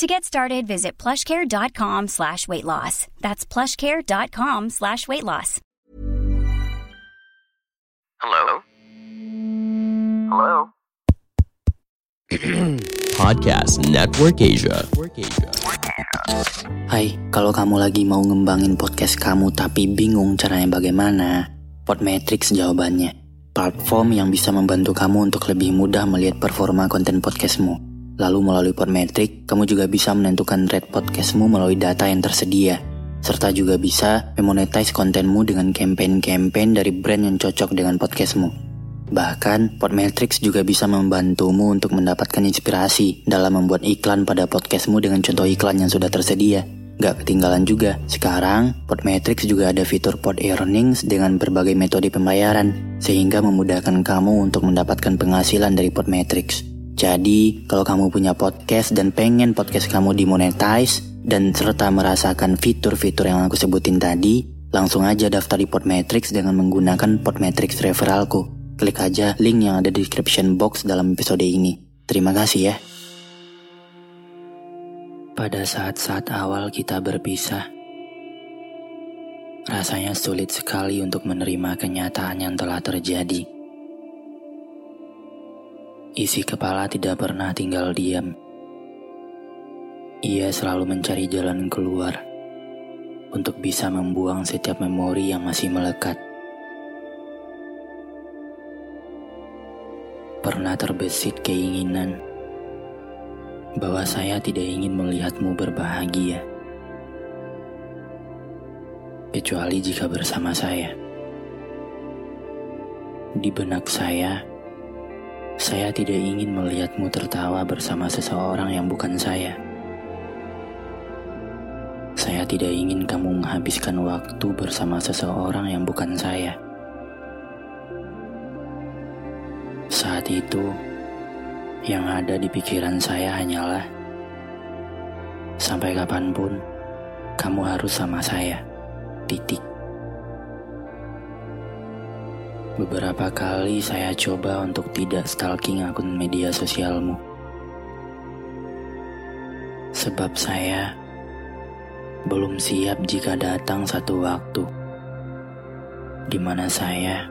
To get started, visit plushcare.com slash weight loss. That's plushcare.com slash weight loss. Hello? Hello? Podcast Network Asia. Hai, kalau kamu lagi mau ngembangin podcast kamu tapi bingung caranya bagaimana, Podmetrics jawabannya. Platform yang bisa membantu kamu untuk lebih mudah melihat performa konten podcastmu. Lalu melalui Podmetrics, kamu juga bisa menentukan rate podcastmu melalui data yang tersedia. Serta juga bisa memonetize kontenmu dengan campaign-campaign dari brand yang cocok dengan podcastmu. Bahkan, Podmetrics juga bisa membantumu untuk mendapatkan inspirasi dalam membuat iklan pada podcastmu dengan contoh iklan yang sudah tersedia. Gak ketinggalan juga, sekarang Podmetrics juga ada fitur Pod Earnings dengan berbagai metode pembayaran, sehingga memudahkan kamu untuk mendapatkan penghasilan dari Podmetrics. Jadi, kalau kamu punya podcast dan pengen podcast kamu dimonetize dan serta merasakan fitur-fitur yang aku sebutin tadi, langsung aja daftar di Podmetrics dengan menggunakan Podmetrics referralku. Klik aja link yang ada di description box dalam episode ini. Terima kasih ya. Pada saat-saat awal kita berpisah, rasanya sulit sekali untuk menerima kenyataan yang telah terjadi. Isi kepala tidak pernah tinggal diam. Ia selalu mencari jalan keluar untuk bisa membuang setiap memori yang masih melekat. Pernah terbesit keinginan bahwa saya tidak ingin melihatmu berbahagia, kecuali jika bersama saya. Di benak saya, saya tidak ingin melihatmu tertawa bersama seseorang yang bukan saya. Saya tidak ingin kamu menghabiskan waktu bersama seseorang yang bukan saya. Saat itu, yang ada di pikiran saya hanyalah sampai kapan pun kamu harus sama saya. Titik. Beberapa kali saya coba untuk tidak stalking akun media sosialmu. Sebab saya belum siap jika datang satu waktu di mana saya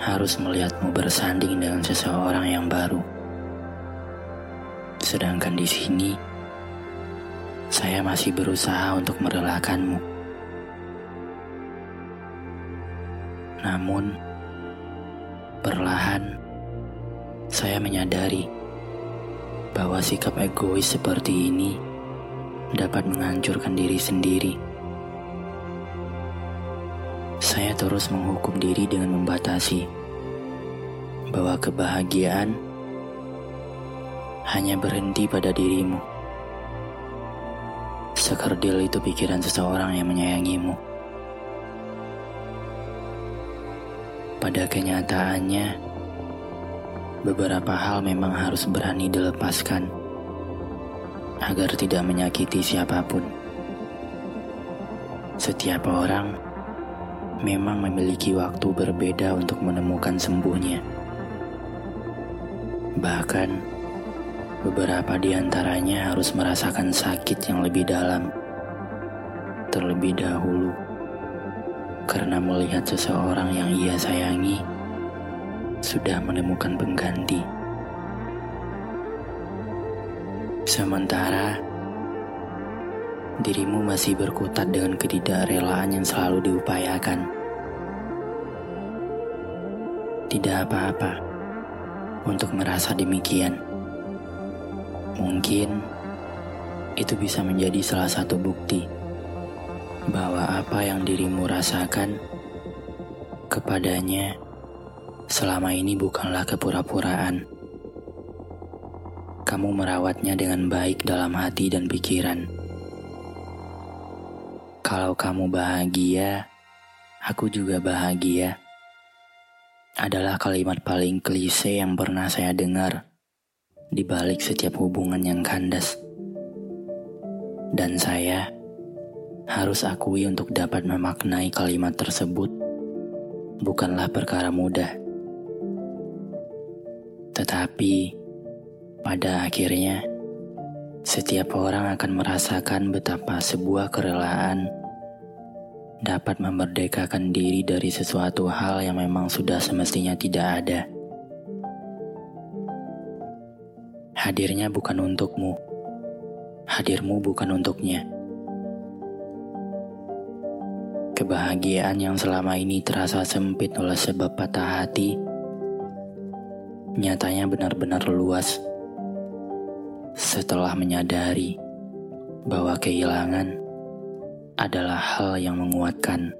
harus melihatmu bersanding dengan seseorang yang baru. Sedangkan di sini saya masih berusaha untuk merelakanmu. Namun, perlahan saya menyadari bahwa sikap egois seperti ini dapat menghancurkan diri sendiri. Saya terus menghukum diri dengan membatasi bahwa kebahagiaan hanya berhenti pada dirimu. Sekerdil itu pikiran seseorang yang menyayangimu. Pada kenyataannya, beberapa hal memang harus berani dilepaskan agar tidak menyakiti siapa pun. Setiap orang memang memiliki waktu berbeda untuk menemukan sembuhnya. Bahkan, beberapa di antaranya harus merasakan sakit yang lebih dalam terlebih dahulu karena melihat seseorang yang ia sayangi sudah menemukan pengganti. Sementara dirimu masih berkutat dengan ketidakrelaan yang selalu diupayakan. Tidak apa-apa untuk merasa demikian. Mungkin itu bisa menjadi salah satu bukti bahwa apa yang dirimu rasakan kepadanya selama ini bukanlah kepura-puraan. Kamu merawatnya dengan baik dalam hati dan pikiran. Kalau kamu bahagia, Aku juga bahagia. Adalah kalimat paling klise yang pernah saya dengar di balik setiap hubungan yang kandas. Dan saya harus akui untuk dapat memaknai kalimat tersebut bukanlah perkara mudah. Tetapi pada akhirnya setiap orang akan merasakan betapa sebuah kerelaan dapat memerdekakan diri dari sesuatu hal yang memang sudah semestinya tidak ada. Hadirnya bukan untukmu. Hadirmu bukan untuknya. Kebahagiaan yang selama ini terasa sempit oleh sebab patah hati, nyatanya benar-benar luas setelah menyadari bahwa kehilangan adalah hal yang menguatkan.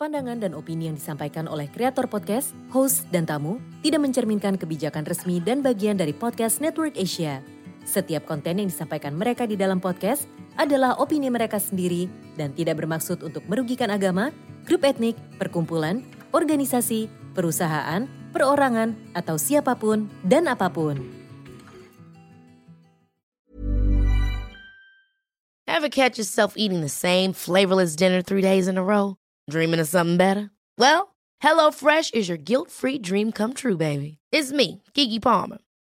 Pandangan dan opini yang disampaikan oleh kreator podcast, host, dan tamu tidak mencerminkan kebijakan resmi dan bagian dari podcast Network Asia. Setiap konten yang disampaikan mereka di dalam podcast adalah opini mereka sendiri dan tidak bermaksud untuk merugikan agama, grup etnik, perkumpulan, organisasi, perusahaan, perorangan, atau siapa pun dan apa pun. Ever catch yourself eating the same flavorless dinner three days in a row? Dreaming of something better? Well, HelloFresh is your guilt-free dream come true, baby. It's me, Kiki Palmer.